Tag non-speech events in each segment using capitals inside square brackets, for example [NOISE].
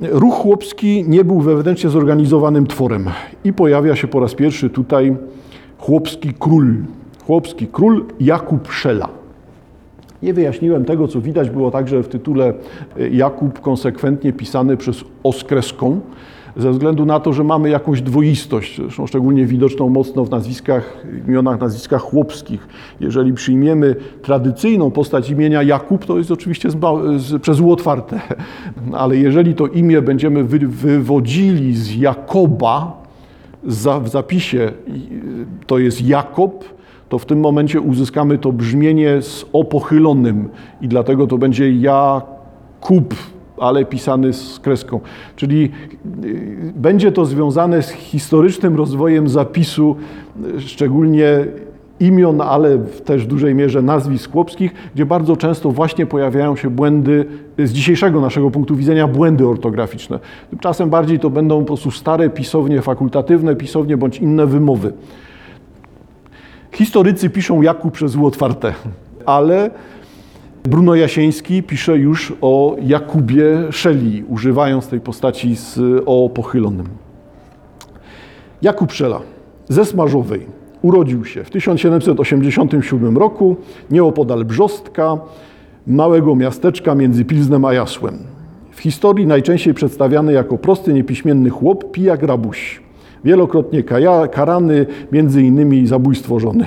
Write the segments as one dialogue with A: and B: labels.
A: Ruch chłopski nie był wewnętrznie zorganizowanym tworem i pojawia się po raz pierwszy tutaj chłopski król. Chłopski król Jakub Szela. Nie wyjaśniłem tego, co widać było także w tytule Jakub konsekwentnie pisany przez oskreską, ze względu na to, że mamy jakąś dwoistość, zresztą szczególnie widoczną mocno w nazwiskach, imionach, nazwiskach chłopskich. Jeżeli przyjmiemy tradycyjną postać imienia Jakub, to jest oczywiście z, z, przez otwarte, [LAUGHS] ale jeżeli to imię będziemy wy, wywodzili z Jakoba, za, w zapisie to jest Jakob, to w tym momencie uzyskamy to brzmienie z opochylonym. I dlatego to będzie Jakub, ale pisany z kreską. Czyli y, będzie to związane z historycznym rozwojem zapisu, szczególnie imion, ale też w dużej mierze nazwisk chłopskich, gdzie bardzo często właśnie pojawiają się błędy, z dzisiejszego naszego punktu widzenia, błędy ortograficzne. Tymczasem bardziej to będą po prostu stare pisownie, fakultatywne pisownie bądź inne wymowy. Historycy piszą Jakub przez U otwarte, ale Bruno Jasieński pisze już o Jakubie Szeli, używając tej postaci z o pochylonym. Jakub Szela ze Smarzowej urodził się w 1787 roku nieopodal Brzostka, małego miasteczka między Pilznem a Jasłem. W historii najczęściej przedstawiany jako prosty, niepiśmienny chłop, pijak rabuś. Wielokrotnie karany, między innymi zabójstwo żony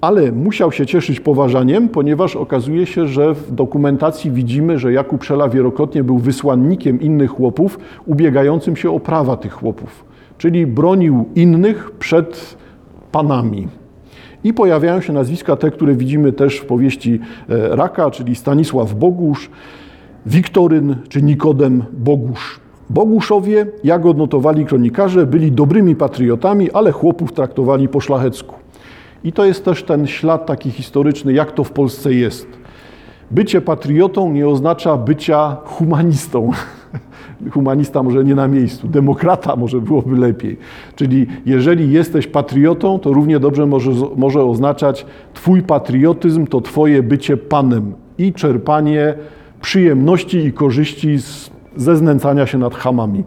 A: ale musiał się cieszyć poważaniem, ponieważ okazuje się, że w dokumentacji widzimy, że Jakub Szela wielokrotnie był wysłannikiem innych chłopów, ubiegającym się o prawa tych chłopów, czyli bronił innych przed panami. I pojawiają się nazwiska te, które widzimy też w powieści e, Raka, czyli Stanisław Bogusz, Wiktoryn czy Nikodem Bogusz. Boguszowie, jak odnotowali kronikarze, byli dobrymi patriotami, ale chłopów traktowali po szlachecku. I to jest też ten ślad taki historyczny, jak to w Polsce jest. Bycie patriotą nie oznacza bycia humanistą. [LAUGHS] Humanista może nie na miejscu, demokrata może byłoby lepiej. Czyli jeżeli jesteś patriotą, to równie dobrze może, może oznaczać Twój patriotyzm to Twoje bycie panem i czerpanie przyjemności i korzyści z, ze znęcania się nad hamami.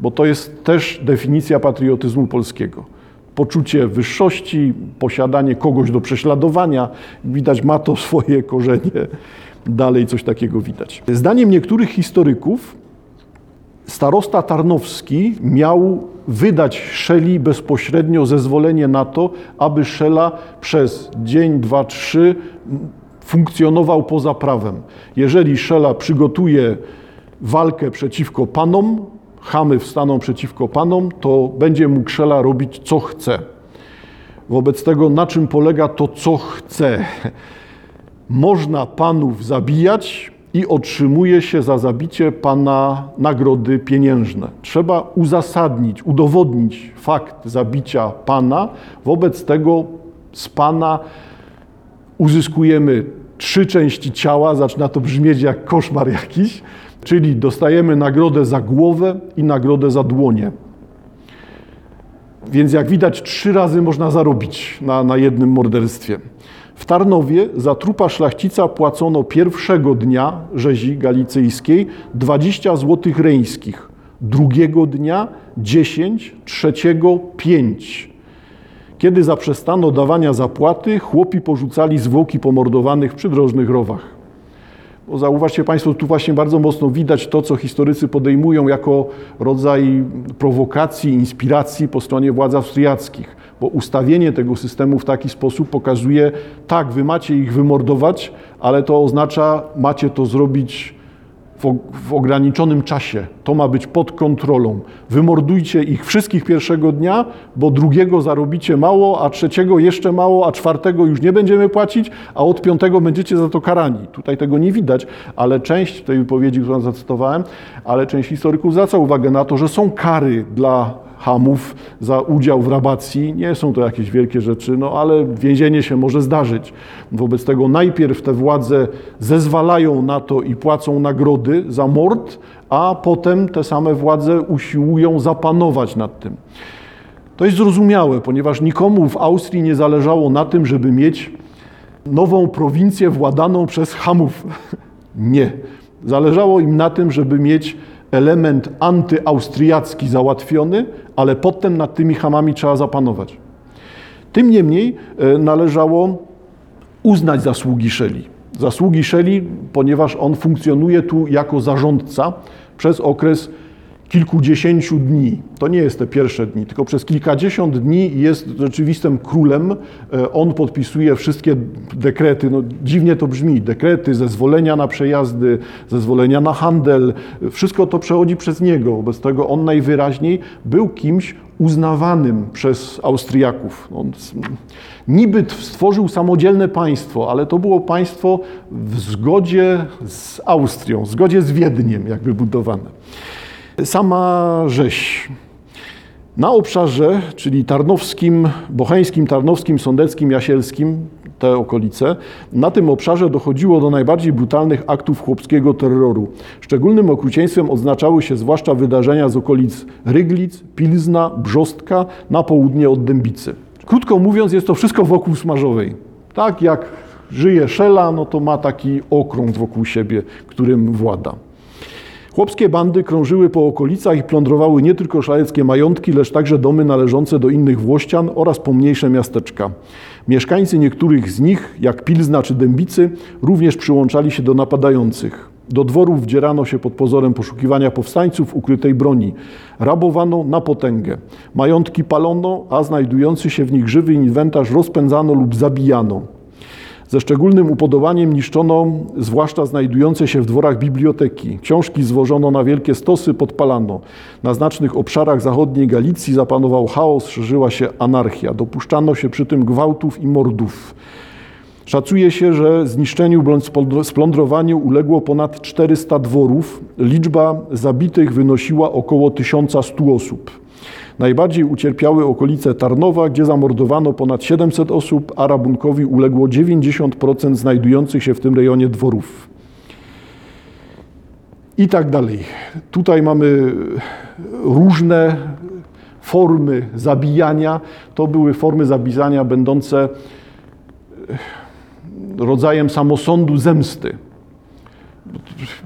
A: Bo to jest też definicja patriotyzmu polskiego poczucie wyższości, posiadanie kogoś do prześladowania. Widać, ma to swoje korzenie. Dalej coś takiego widać. Zdaniem niektórych historyków, starosta Tarnowski miał wydać Szeli bezpośrednio zezwolenie na to, aby Szela przez dzień, dwa, trzy funkcjonował poza prawem. Jeżeli Szela przygotuje walkę przeciwko panom, chamy wstaną przeciwko panom, to będzie mógł Szela robić co chce. Wobec tego, na czym polega to co chce? Można panów zabijać i otrzymuje się za zabicie pana nagrody pieniężne. Trzeba uzasadnić, udowodnić fakt zabicia pana. Wobec tego z pana uzyskujemy trzy części ciała, zaczyna to brzmieć jak koszmar jakiś, Czyli dostajemy nagrodę za głowę i nagrodę za dłonie. Więc jak widać, trzy razy można zarobić na, na jednym morderstwie. W Tarnowie za trupa szlachcica płacono pierwszego dnia rzezi galicyjskiej 20 złotych reńskich, drugiego dnia 10, trzeciego 5. Kiedy zaprzestano dawania zapłaty, chłopi porzucali zwłoki pomordowanych w przydrożnych rowach. Bo zauważcie Państwo, tu właśnie bardzo mocno widać to, co historycy podejmują jako rodzaj prowokacji, inspiracji po stronie władz austriackich. Bo ustawienie tego systemu w taki sposób pokazuje, tak, wy macie ich wymordować, ale to oznacza, macie to zrobić w, w, ograniczonym czasie. To ma być pod kontrolą. Wymordujcie ich wszystkich pierwszego dnia, bo drugiego zarobicie mało, a trzeciego jeszcze mało, a czwartego już nie będziemy płacić, a od piątego będziecie za to karani. Tutaj tego nie widać, ale część tej wypowiedzi, którą zacytowałem, ale część historyków zwraca uwagę na to, że są kary dla hamów za udział w rabacji. Nie są to jakieś wielkie rzeczy, no ale więzienie się może zdarzyć. Wobec tego najpierw te władze zezwalają na to i płacą nagrody za mord, a potem te same władze usiłują zapanować nad tym. To jest zrozumiałe, ponieważ nikomu w Austrii nie zależało na tym, żeby mieć nową prowincję władaną przez hamów. [LAUGHS] Nie. Zależało im na tym, żeby mieć element antyaustriacki załatwiony, ale potem nad tymi Hamami trzeba zapanować. Tym niemniej e, należało uznać zasługi Szeli. Zasługi Szeli, ponieważ on funkcjonuje tu jako zarządca przez okres kilkudziesięciu dni. To nie jest te pierwsze dni, tylko przez kilkadziesiąt dni jest rzeczywistym królem. E, on podpisuje wszystkie dekrety. No, dziwnie to brzmi. Dekrety, zezwolenia na przejazdy, zezwolenia na handel. Wszystko to przechodzi przez niego. Wobec tego on najwyraźniej był kimś uznawanym przez Austriaków. On niby stworzył samodzielne państwo, ale to było państwo w zgodzie z Austrią, w zgodzie z Wiedniem jakby budowane. Sama rzeź. Na obszarze, czyli tarnowskim, bocheńskim, tarnowskim, sądeckim, jasielskim, te okolice, na tym obszarze dochodziło do najbardziej brutalnych aktów chłopskiego terroru. Szczególnym okrucieństwem odznaczały się zwłaszcza wydarzenia z okolic Ryglic, Pilzna, Brzostka, na południe od Dębicy. Krótko mówiąc, jest to wszystko wokół Smarzowej. Tak jak żyje Szela, no to ma taki okrąg wokół siebie, którym włada. Chłopskie bandy krążyły po okolicach i plądrowały nie tylko szlacheckie majątki, lecz także domy należące do innych włościan oraz pomniejsze miasteczka. Mieszkańcy niektórych z nich, jak Pilzna czy Dębicy, również przyłączali się do napadających. Do dworów wdzierano się pod pozorem poszukiwania powstańców ukrytej broni. Rabowano na potęgę. Majątki palono, a znajdujący się w nich żywy inwentarz rozpędzano lub zabijano. Ze szczególnym upodobaniem niszczono zwłaszcza znajdujące się w dworach biblioteki. Książki zwożono na wielkie stosy, podpalano. Na znacznych obszarach zachodniej Galicji zapanował chaos, szerzyła się anarchia. Dopuszczano się przy tym gwałtów i mordów. Szacuje się, że zniszczeniu bądź splądrowaniu uległo ponad 400 dworów. Liczba zabitych wynosiła około 1100 osób. Najbardziej ucierpiały okolice Tarnowa, gdzie zamordowano ponad 700 osób, a rabunkowi uległo 90% znajdujących się w tym rejonie dworów. I tak dalej. Tutaj mamy różne formy zabijania. To były formy zabijania będące rodzajem samosądu zemsty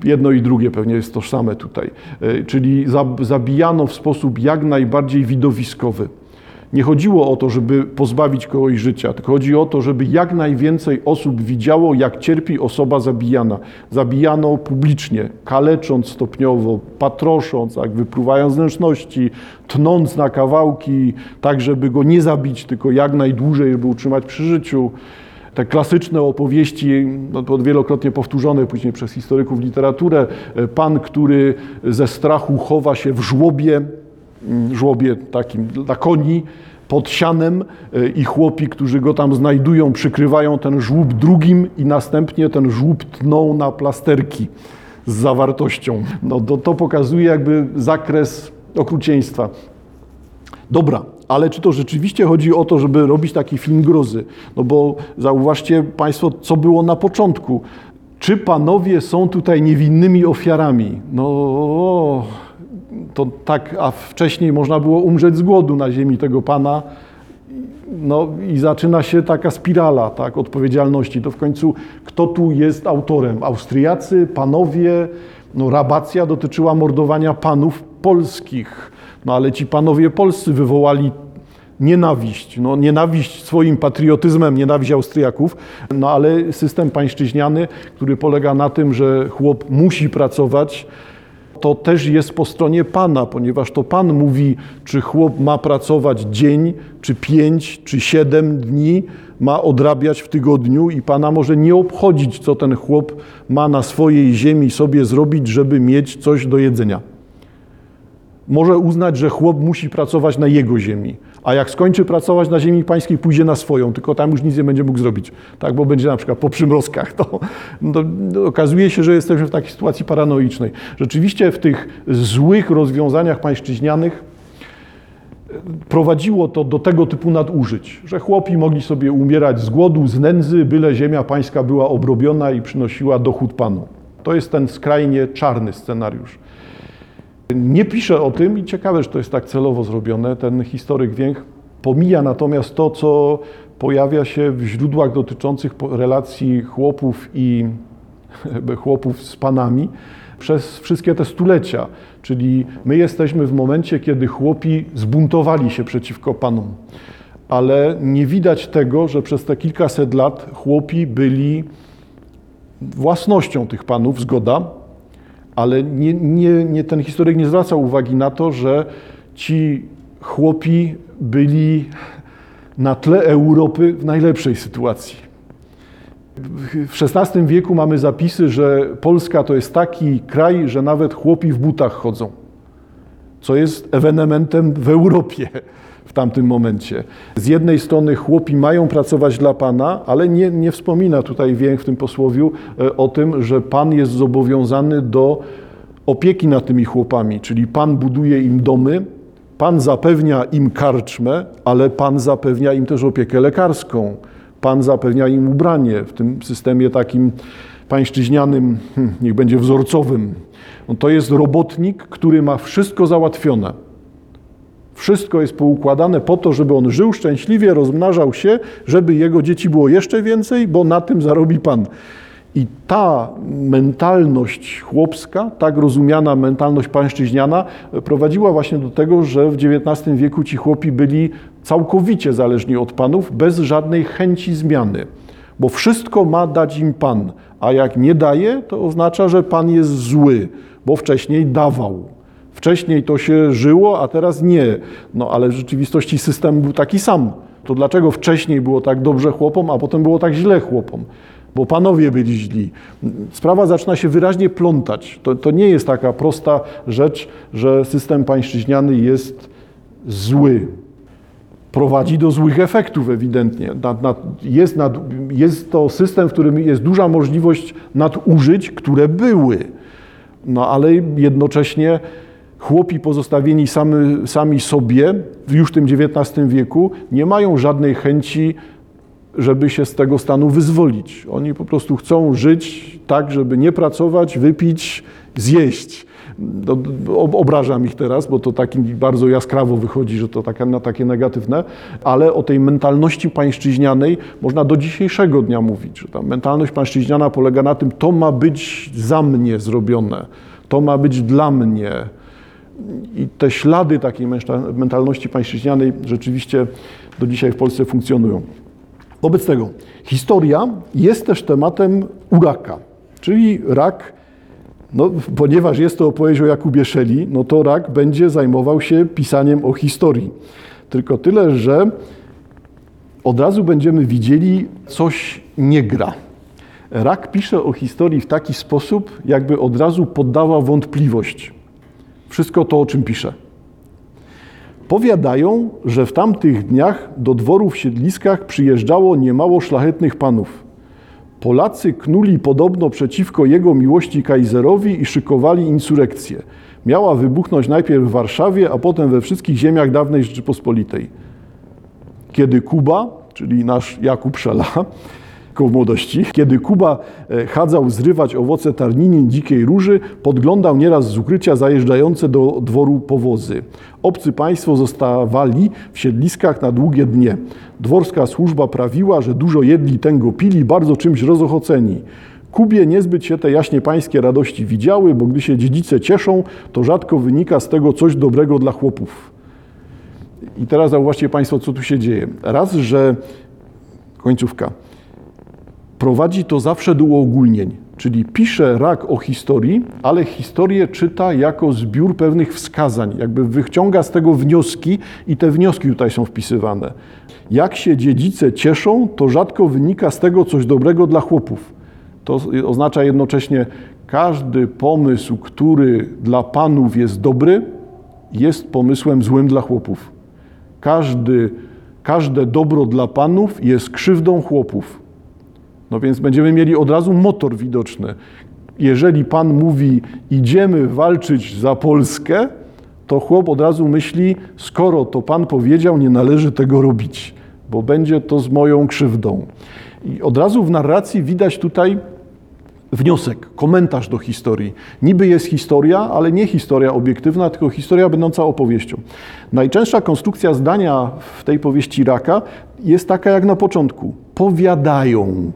A: jedno i drugie pewnie jest tożsame tutaj, e, czyli zabijano w sposób jak najbardziej widowiskowy. Nie chodziło o to, żeby pozbawić kogoś życia, tylko chodzi o to, żeby jak najwięcej osób widziało, jak cierpi osoba zabijana. Zabijano publicznie, kalecząc stopniowo, patrosząc, jak wypruwając wnętrzności, tnąc na kawałki, tak żeby go nie zabić, tylko jak najdłużej, żeby utrzymać przy życiu te klasyczne opowieści, no, wielokrotnie powtórzone później przez historyków literaturę, e, pan, który ze strachu chowa się w żłobie, mm, żłobie takim dla koni, pod sianem e, i chłopi, którzy go tam znajdują, przykrywają ten żłób drugim i następnie ten żłób tną na plasterki z zawartością. No, to, to pokazuje jakby zakres okrucieństwa. Dobra, ale czy to rzeczywiście chodzi o to, żeby robić taki film grozy? No bo zauważcie Państwo, co było na początku. Czy panowie są tutaj niewinnymi ofiarami? No, to tak, a wcześniej można było umrzeć z głodu na ziemi tego pana. No i zaczyna się taka spirala tak, odpowiedzialności. To w końcu kto tu jest autorem? Austriacy, panowie, no rabacja dotyczyła mordowania panów polskich. No ale ci panowie polscy wywołali nienawiść, no, nienawiść swoim patriotyzmem, nienawiść Austriaków, no ale system pańszczyźniany, który polega na tym, że chłop musi pracować, to też jest po stronie Pana, ponieważ to Pan mówi, czy chłop ma pracować dzień, czy pięć, czy siedem dni, ma odrabiać w tygodniu i Pana może nie obchodzić, co ten chłop ma na swojej ziemi sobie zrobić, żeby mieć coś do jedzenia może uznać, że chłop musi pracować na jego ziemi, a jak skończy pracować na ziemi pańskiej, pójdzie na swoją, tylko tam już nic nie będzie mógł zrobić, tak, bo będzie na przykład po przymrozkach. To, to, to okazuje się, że jesteśmy w takiej sytuacji paranoicznej. Rzeczywiście w tych złych rozwiązaniach pańszczyźnianych e, prowadziło to do tego typu nadużyć, że chłopi mogli sobie umierać z głodu, z nędzy, byle ziemia pańska była obrobiona i przynosiła dochód panu. To jest ten skrajnie czarny scenariusz. Nie pisze o tym i ciekawe, że to jest tak celowo zrobione. Ten historyk Więch pomija natomiast to, co pojawia się w źródłach dotyczących relacji chłopów i [LAUGHS] chłopów z panami. przez wszystkie te stulecia. Czyli my jesteśmy w momencie, kiedy chłopi zbuntowali się przeciwko panom. Ale nie widać tego, że przez te kilkaset lat chłopi byli własnością tych panów, zgoda, ale nie, nie, nie, ten historyk nie zwraca uwagi na to, że ci chłopi byli na tle Europy w najlepszej sytuacji. W XVI wieku mamy zapisy, że Polska to jest taki kraj, że nawet chłopi w butach chodzą, co jest ewenementem w Europie w tamtym momencie. Z jednej strony chłopi mają pracować dla Pana, ale nie, nie wspomina tutaj Więch w tym posłowiu e, o tym, że Pan jest zobowiązany do opieki nad tymi chłopami, czyli Pan buduje im domy, Pan zapewnia im karczmę, ale Pan zapewnia im też opiekę lekarską. Pan zapewnia im ubranie w tym systemie takim pańszczyźnianym, hmm, niech będzie wzorcowym. No to jest robotnik, który ma wszystko załatwione. Wszystko jest poukładane po to, żeby on żył szczęśliwie, rozmnażał się, żeby jego dzieci było jeszcze więcej, bo na tym zarobi Pan. I ta mentalność chłopska, tak rozumiana mentalność pańszczyźniana, prowadziła właśnie do tego, że w XIX wieku ci chłopi byli całkowicie zależni od panów, bez żadnej chęci zmiany. Bo wszystko ma dać im pan, a jak nie daje, to oznacza, że pan jest zły, bo wcześniej dawał. Wcześniej to się żyło, a teraz nie. No ale w rzeczywistości system był taki sam. To dlaczego wcześniej było tak dobrze chłopom, a potem było tak źle chłopom? bo panowie byli źli. Sprawa zaczyna się wyraźnie plątać. To, to nie jest taka prosta rzecz, że system pańszczyźniany jest zły. Prowadzi do złych efektów ewidentnie. Nad, nad, jest, nad, jest to system, w którym jest duża możliwość nadużyć, które były. No ale jednocześnie chłopi pozostawieni sami, sami sobie już w tym XIX wieku nie mają żadnej chęci żeby się z tego stanu wyzwolić. Oni po prostu chcą żyć tak, żeby nie pracować, wypić, zjeść. No, obrażam ich teraz, bo to tak bardzo jaskrawo wychodzi, że to takie, na takie negatywne, ale o tej mentalności pańszczyźnianej można do dzisiejszego dnia mówić, że ta mentalność pańszczyźniana polega na tym, to ma być za mnie zrobione, to ma być dla mnie. I te ślady takiej mentalności pańszczyźnianej rzeczywiście do dzisiaj w Polsce funkcjonują. Wobec tego historia jest też tematem u raka, czyli rak, no, ponieważ jest to opowieść o Jakubie Szeli, no to rak będzie zajmował się pisaniem o historii. Tylko tyle, że od razu będziemy widzieli, coś nie gra. Rak pisze o historii w taki sposób, jakby od razu poddała wątpliwość wszystko to, o czym pisze. Powiadają, że w tamtych dniach do dworu w siedliskach przyjeżdżało niemało szlachetnych panów. Polacy knuli podobno przeciwko jego miłości kajzerowi i szykowali insurekcję. Miała wybuchnąć najpierw w Warszawie, a potem we wszystkich ziemiach dawnej Rzeczypospolitej. Kiedy Kuba, czyli nasz Jakub Szela, w młodości. Kiedy Kuba e, chadzał zrywać owoce tarninin dzikiej róży, podglądał nieraz z ukrycia zajeżdżające do dworu powozy. Obcy państwo zostawali w siedliskach na długie dnie. Dworska służba prawiła, że dużo jedli, tęgo pili, bardzo czymś rozochoceni. Kubie niezbyt się te jaśnie pańskie radości widziały, bo gdy się dziedzice cieszą, to rzadko wynika z tego coś dobrego dla chłopów. I teraz zauważcie Państwo, co tu się dzieje. Raz, że końcówka prowadzi to zawsze do uogólnień. Czyli pisze rak o historii, ale historię czyta jako zbiór pewnych wskazań, jakby wyciąga z tego wnioski i te wnioski tutaj są wpisywane. Jak się dziedzice cieszą, to rzadko wynika z tego coś dobrego dla chłopów. To oznacza jednocześnie każdy pomysł, który dla panów jest dobry, jest pomysłem złym dla chłopów. Każdy, każde dobro dla panów jest krzywdą chłopów. No więc będziemy mieli od razu motor widoczny. Jeżeli Pan mówi, idziemy walczyć za Polskę, to chłop od razu myśli, skoro to Pan powiedział, nie należy tego robić, bo będzie to z moją krzywdą. I od razu w narracji widać tutaj wniosek, komentarz do historii. Niby jest historia, ale nie historia obiektywna, tylko historia będąca opowieścią. Najczęstsza konstrukcja zdania w tej powieści Raka jest taka jak na początku. Powiadają,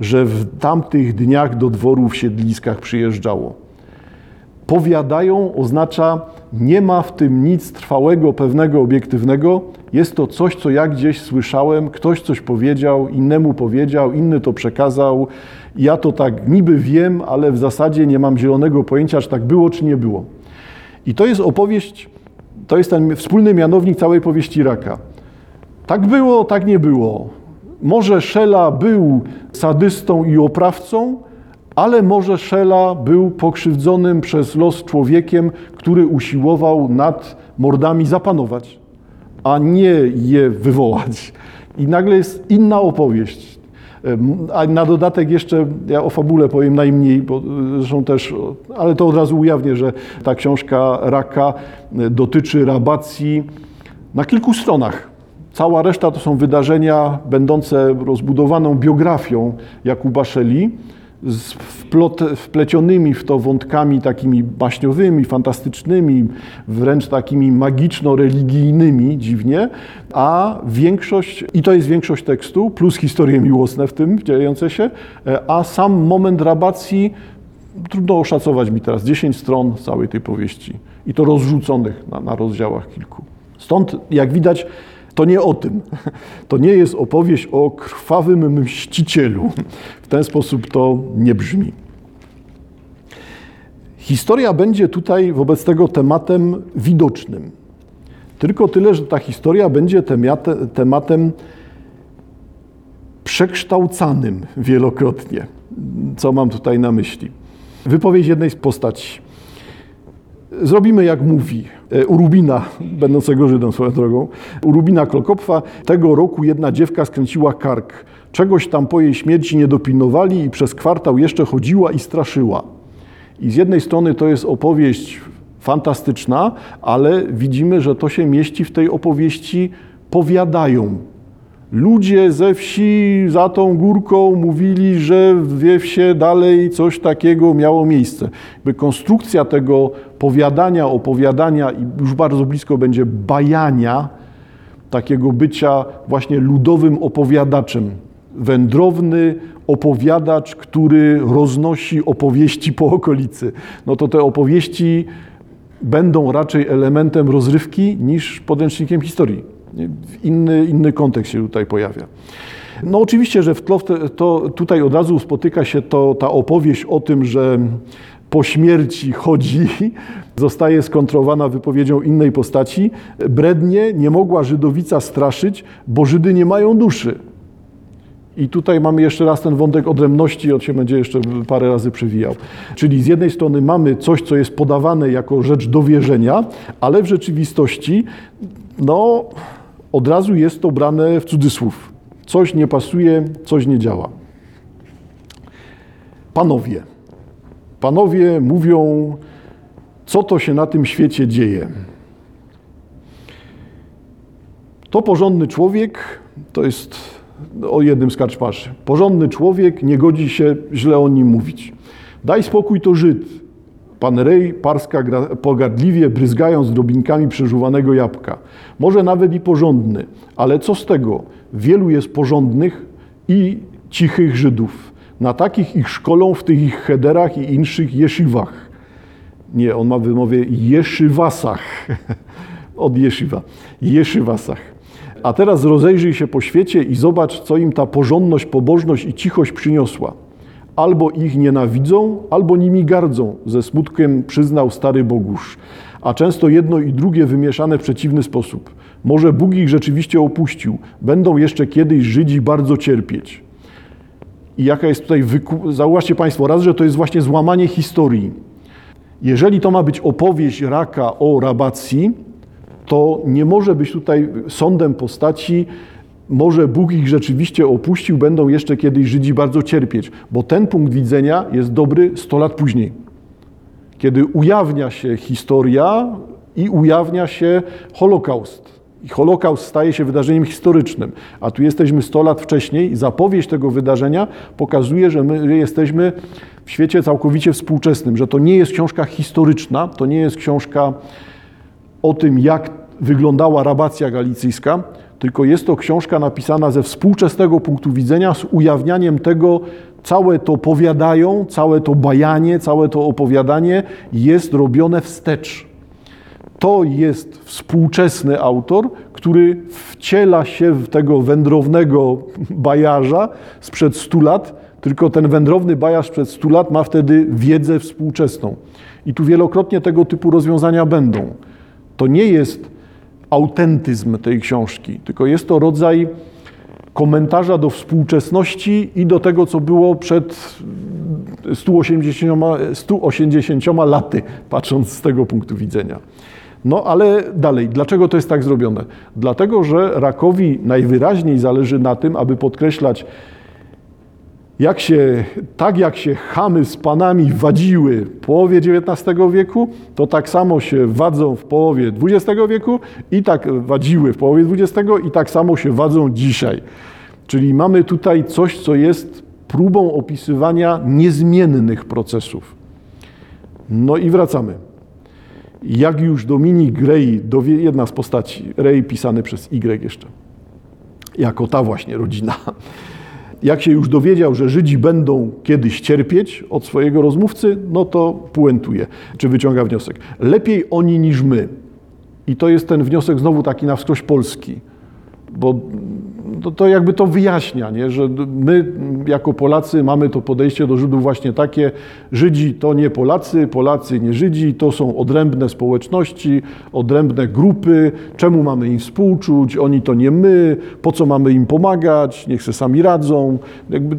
A: że w tamtych dniach do dworu w siedliskach przyjeżdżało. Powiadają oznacza nie ma w tym nic trwałego, pewnego, obiektywnego. Jest to coś, co ja gdzieś słyszałem, ktoś coś powiedział, innemu powiedział, inny to przekazał. Ja to tak niby wiem, ale w zasadzie nie mam zielonego pojęcia, czy tak było, czy nie było. I to jest opowieść, to jest ten wspólny mianownik całej powieści Raka. Tak było, tak nie było. Może Szela był sadystą i oprawcą, ale może Szela był pokrzywdzonym przez los człowiekiem, który usiłował nad mordami zapanować, a nie je wywołać. I nagle jest inna opowieść. A na dodatek jeszcze, ja o fabule powiem najmniej, bo zresztą też, ale to od razu ujawnię, że ta książka Raka dotyczy rabacji na kilku stronach. Cała reszta to są wydarzenia będące rozbudowaną biografią Jakuba Szeli z wplot, wplecionymi w to wątkami takimi baśniowymi, fantastycznymi, wręcz takimi magiczno-religijnymi dziwnie, a większość, i to jest większość tekstu, plus historie miłosne w tym dziejące się, a sam moment rabacji, trudno oszacować mi teraz, 10 stron całej tej powieści i to rozrzuconych na, na rozdziałach kilku. Stąd, jak widać, to nie o tym. To nie jest opowieść o krwawym mścicielu. W ten sposób to nie brzmi. Historia będzie tutaj wobec tego tematem widocznym. Tylko tyle, że ta historia będzie tematem przekształcanym wielokrotnie. Co mam tutaj na myśli? Wypowiedź jednej z postaci. Zrobimy jak mówi e, Urubina, będącego Żydem swoją drogą, Urubina Klokopfa. Tego roku jedna dziewka skręciła kark. Czegoś tam po jej śmierci nie dopilnowali i przez kwartał jeszcze chodziła i straszyła. I z jednej strony to jest opowieść fantastyczna, ale widzimy, że to się mieści w tej opowieści powiadają, Ludzie ze wsi za tą górką mówili, że w wsie dalej coś takiego miało miejsce. By konstrukcja tego powiadania, opowiadania i już bardzo blisko będzie bajania, takiego bycia właśnie ludowym opowiadaczem. Wędrowny opowiadacz, który roznosi opowieści po okolicy. No to te opowieści będą raczej elementem rozrywki niż podręcznikiem historii. Inny, inny kontekst się tutaj pojawia. No oczywiście, że w tle to tutaj od razu spotyka się to, ta opowieść o tym, że po śmierci chodzi, [LAUGHS] zostaje skontrowana wypowiedzią innej postaci. Brednie nie mogła Żydowica straszyć, bo Żydy nie mają duszy. I tutaj mamy jeszcze raz ten wątek odrębności, on się będzie jeszcze parę razy przewijał. Czyli z jednej strony mamy coś, co jest podawane jako rzecz do wierzenia, ale w rzeczywistości, no, od razu jest to brane w cudzysłów. Coś nie pasuje, coś nie działa. Panowie. Panowie mówią, co to się na tym świecie dzieje. To porządny człowiek, to jest o jednym z. Porządny człowiek, nie godzi się źle o nim mówić. Daj spokój to Żyd, Pan Rej parska pogardliwie, bryzgając drobinkami przeżuwanego jabłka. Może nawet i porządny, ale co z tego? Wielu jest porządnych i cichych Żydów. Na takich ich szkolą w tych ich hederach i inszych jesziwach. Nie, on ma wymowie jeszywasach. [LAUGHS] Od jeszywa. Jeszywasach. A teraz rozejrzyj się po świecie i zobacz, co im ta porządność, pobożność i cichość przyniosła. Albo ich nienawidzą, albo nimi gardzą, ze smutkiem przyznał stary Bogusz. A często jedno i drugie wymieszane w przeciwny sposób. Może Bóg ich rzeczywiście opuścił. Będą jeszcze kiedyś Żydzi bardzo cierpieć. I jaka jest tutaj wyku... Zauważcie Państwo, raz, że to jest właśnie złamanie historii. Jeżeli to ma być opowieść Raka o rabacji, to nie może być tutaj sądem postaci może Bóg ich rzeczywiście opuścił, będą jeszcze kiedyś Żydzi bardzo cierpieć, bo ten punkt widzenia jest dobry 100 lat później, kiedy ujawnia się historia i ujawnia się Holokaust. I Holokaust staje się wydarzeniem historycznym, a tu jesteśmy 100 lat wcześniej zapowiedź tego wydarzenia pokazuje, że my jesteśmy w świecie całkowicie współczesnym, że to nie jest książka historyczna, to nie jest książka o tym, jak wyglądała rabacja galicyjska, tylko jest to książka napisana ze współczesnego punktu widzenia, z ujawnianiem tego, całe to powiadają, całe to bajanie, całe to opowiadanie jest robione wstecz. To jest współczesny autor, który wciela się w tego wędrownego bajarza sprzed 100 lat, tylko ten wędrowny bajarz sprzed 100 lat ma wtedy wiedzę współczesną. I tu wielokrotnie tego typu rozwiązania będą. To nie jest autentyzm tej książki, tylko jest to rodzaj komentarza do współczesności i do tego, co było przed 180, 180 laty, patrząc z tego punktu widzenia. No ale dalej, dlaczego to jest tak zrobione? Dlatego, że Rakowi najwyraźniej zależy na tym, aby podkreślać, jak się, tak jak się chamy z panami wadziły w połowie XIX wieku, to tak samo się wadzą w połowie XX wieku i tak wadziły w połowie XX i tak samo się wadzą dzisiaj. Czyli mamy tutaj coś, co jest próbą opisywania niezmiennych procesów. No i wracamy. Jak już Dominik Gray, jedna z postaci, Ray pisany przez Y jeszcze, jako ta właśnie rodzina, jak się już dowiedział, że Żydzi będą kiedyś cierpieć od swojego rozmówcy, no to puentuje, czy wyciąga wniosek. Lepiej oni niż my. I to jest ten wniosek znowu taki na wskroś polski, bo to, to jakby to wyjaśnia, nie? że my jako Polacy mamy to podejście do Żydów właśnie takie, Żydzi to nie Polacy, Polacy nie Żydzi, to są odrębne społeczności, odrębne grupy, czemu mamy im współczuć, oni to nie my, po co mamy im pomagać, niech se sami radzą. Jakby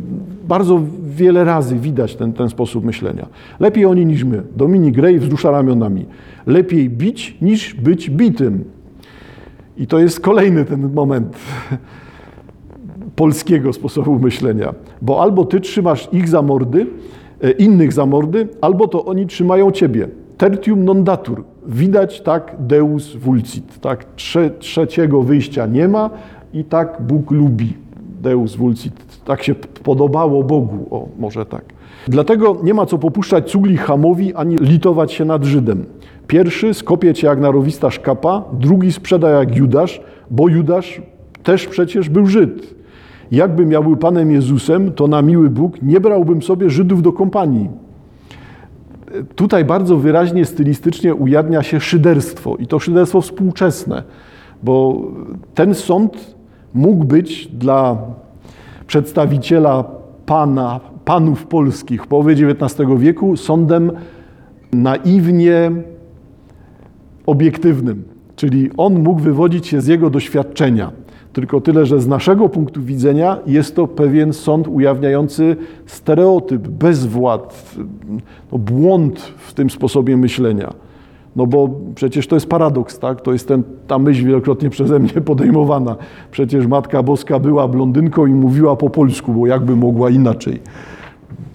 A: bardzo wiele razy widać ten, ten sposób myślenia. Lepiej oni niż my. Dominik Gray wzrusza ramionami. Lepiej bić niż być bitym. I to jest kolejny ten moment polskiego sposobu myślenia. Bo albo ty trzymasz ich za mordy, e, innych za mordy, albo to oni trzymają ciebie. Tertium non datur. Widać tak deus vulcit. Tak Trze trzeciego wyjścia nie ma i tak Bóg lubi. Deus vulcit. Tak się podobało Bogu. O, może tak. Dlatego nie ma co popuszczać cugli Hamowi, ani litować się nad Żydem. Pierwszy skopie cię jak narowista szkapa, drugi sprzeda jak Judasz, bo Judasz też przecież był Żyd. Jakbym ja był Panem Jezusem, to na miły Bóg nie brałbym sobie Żydów do kompanii. Tutaj bardzo wyraźnie stylistycznie ujawnia się szyderstwo i to szyderstwo współczesne, bo ten sąd mógł być dla przedstawiciela pana, panów polskich w połowie XIX wieku sądem naiwnie obiektywnym, czyli on mógł wywodzić się z jego doświadczenia. Tylko tyle, że z naszego punktu widzenia jest to pewien sąd ujawniający stereotyp, bezwład, no błąd w tym sposobie myślenia. No bo przecież to jest paradoks, tak? To jest ten, ta myśl wielokrotnie przeze mnie [LAUGHS] podejmowana. Przecież Matka Boska była blondynką i mówiła po polsku, bo jakby mogła inaczej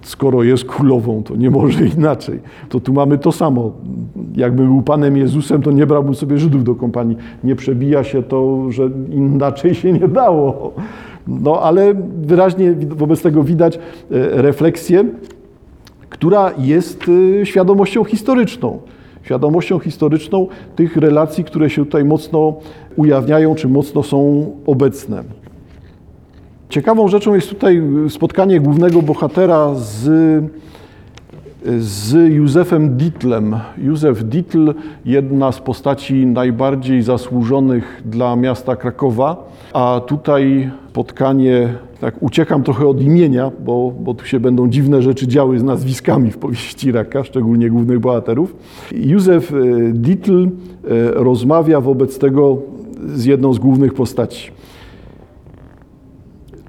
A: skoro jest królową, to nie może inaczej. To tu mamy to samo. Jakby był Panem Jezusem, to nie brałbym sobie Żydów do kompanii. Nie przebija się to, że inaczej się nie dało. No ale wyraźnie wobec tego widać e, refleksję, która jest e, świadomością historyczną. Świadomością historyczną tych relacji, które się tutaj mocno ujawniają, czy mocno są obecne. Ciekawą rzeczą jest tutaj spotkanie głównego bohatera z, z Józefem Dittlem. Józef Dittl, jedna z postaci najbardziej zasłużonych dla miasta Krakowa, a tutaj spotkanie, tak uciekam trochę od imienia, bo, bo tu się będą dziwne rzeczy działy z nazwiskami w powieści Raka, szczególnie głównych bohaterów. Józef e, Dittl e, rozmawia wobec tego z jedną z głównych postaci.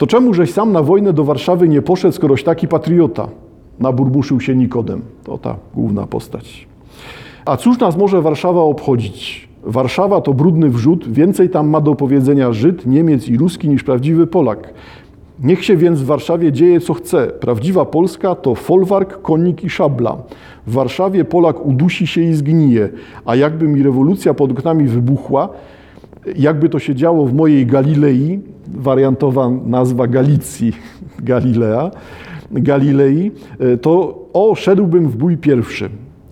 A: To czemu żeś sam na wojnę do Warszawy nie poszedł, skoroś taki patriota? Naburbuszył się Nikodem. To ta główna postać. A cóż nas może Warszawa obchodzić? Warszawa to brudny wrzód, więcej tam ma do powiedzenia Żyd, Niemiec i Ruski niż prawdziwy Polak. Niech się więc w Warszawie dzieje co chce. Prawdziwa Polska to folwark, konik i szabla. W Warszawie Polak udusi się i zgnije, a jakby mi rewolucja pod oknami wybuchła, jakby to się działo w mojej Galilei, wariantowa nazwa Galicji, [LAUGHS] Galilea, Galilei, e, to o, szedłbym w bój pierwszy.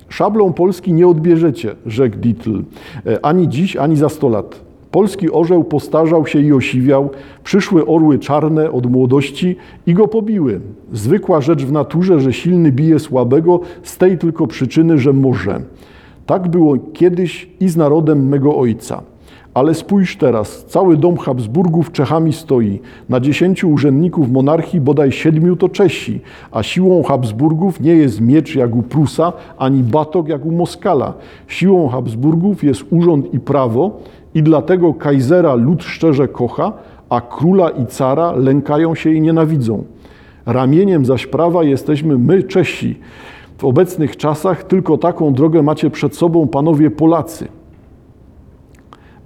A: Szablą Polski nie odbierzecie, rzekł Dietl, e, ani dziś, ani za sto lat. Polski orzeł postarzał się i osiwiał, przyszły orły czarne od młodości i go pobiły. Zwykła rzecz w naturze, że silny bije słabego z tej tylko przyczyny, że może. Tak było kiedyś i z narodem mego ojca. Ale spójrz teraz, cały dom Habsburgów Czechami stoi. Na dziesięciu urzędników monarchii bodaj siedmiu to Czesi, a siłą Habsburgów nie jest miecz jak u Prusa, ani batok jak u Moskala. Siłą Habsburgów jest urząd i prawo i dlatego Kaisera lud szczerze kocha, a króla i cara lękają się i nienawidzą. Ramieniem zaś prawa jesteśmy my, Czesi. W obecnych czasach tylko taką drogę macie przed sobą panowie Polacy.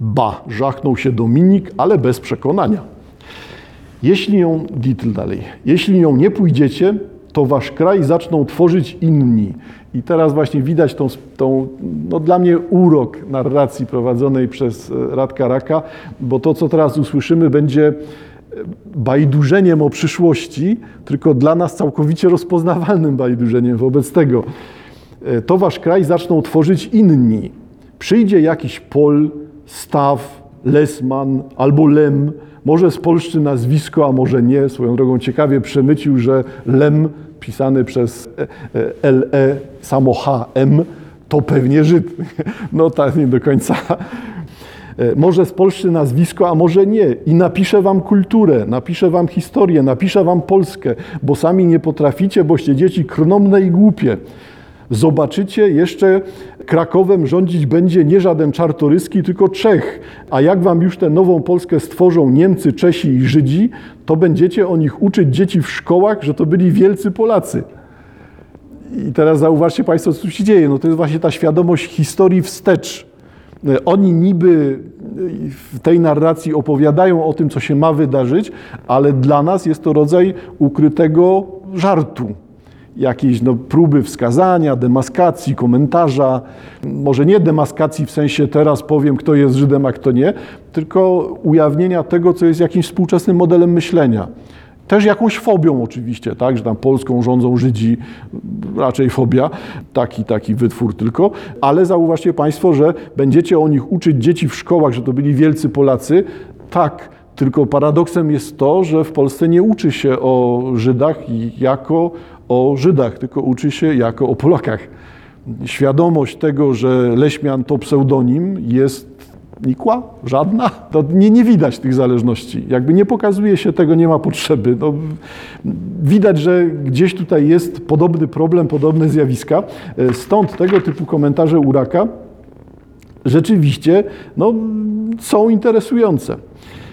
A: Ba, żachnął się Dominik, ale bez przekonania. Jeśli ją, Dietl dalej, jeśli ją nie pójdziecie, to wasz kraj zaczną tworzyć inni. I teraz właśnie widać tą, tą no dla mnie urok narracji prowadzonej przez e, Radka Raka, bo to, co teraz usłyszymy, będzie e, bajdurzeniem o przyszłości, tylko dla nas całkowicie rozpoznawalnym bajdurzeniem wobec tego. E, to wasz kraj zaczną tworzyć inni. Przyjdzie jakiś Pol, Staw, Lesman albo Lem, może z polszczy nazwisko, a może nie. Swoją drogą ciekawie przemycił, że Lem pisany przez LE samo HM to pewnie Żyd. [LAUGHS] No tak nie do końca. Może z polszczy nazwisko, a może nie. I napiszę wam kulturę, napiszę wam historię, napiszę wam Polskę, bo sami nie potraficie, boście dzieci krnomne i głupie. Zobaczycie, jeszcze Krakowem rządzić będzie nie żaden czartoryski, tylko Czech. A jak wam już tę nową Polskę stworzą Niemcy, Czesi i Żydzi, to będziecie o nich uczyć dzieci w szkołach, że to byli wielcy Polacy. I teraz zauważcie Państwo, co tu się dzieje. No to jest właśnie ta świadomość historii wstecz. Oni niby w tej narracji opowiadają o tym, co się ma wydarzyć, ale dla nas jest to rodzaj ukrytego żartu jakiejś no, próby wskazania, demaskacji, komentarza. Może nie demaskacji w sensie teraz powiem, kto jest Żydem, a kto nie, tylko ujawnienia tego, co jest jakimś współczesnym modelem myślenia. Też jakąś fobią oczywiście, tak, że tam Polską rządzą Żydzi, raczej fobia, taki, taki wytwór tylko, ale zauważcie Państwo, że będziecie o nich uczyć dzieci w szkołach, że to byli wielcy Polacy. Tak, tylko paradoksem jest to, że w Polsce nie uczy się o Żydach jako o Żydach, tylko uczy się jako o Polakach. Świadomość tego, że Leśmian to pseudonim jest nikła, żadna. To nie, nie widać tych zależności. Jakby nie pokazuje się tego, nie ma potrzeby. No, widać, że gdzieś tutaj jest podobny problem, podobne zjawiska. Stąd tego typu komentarze Uraka rzeczywiście no, są interesujące.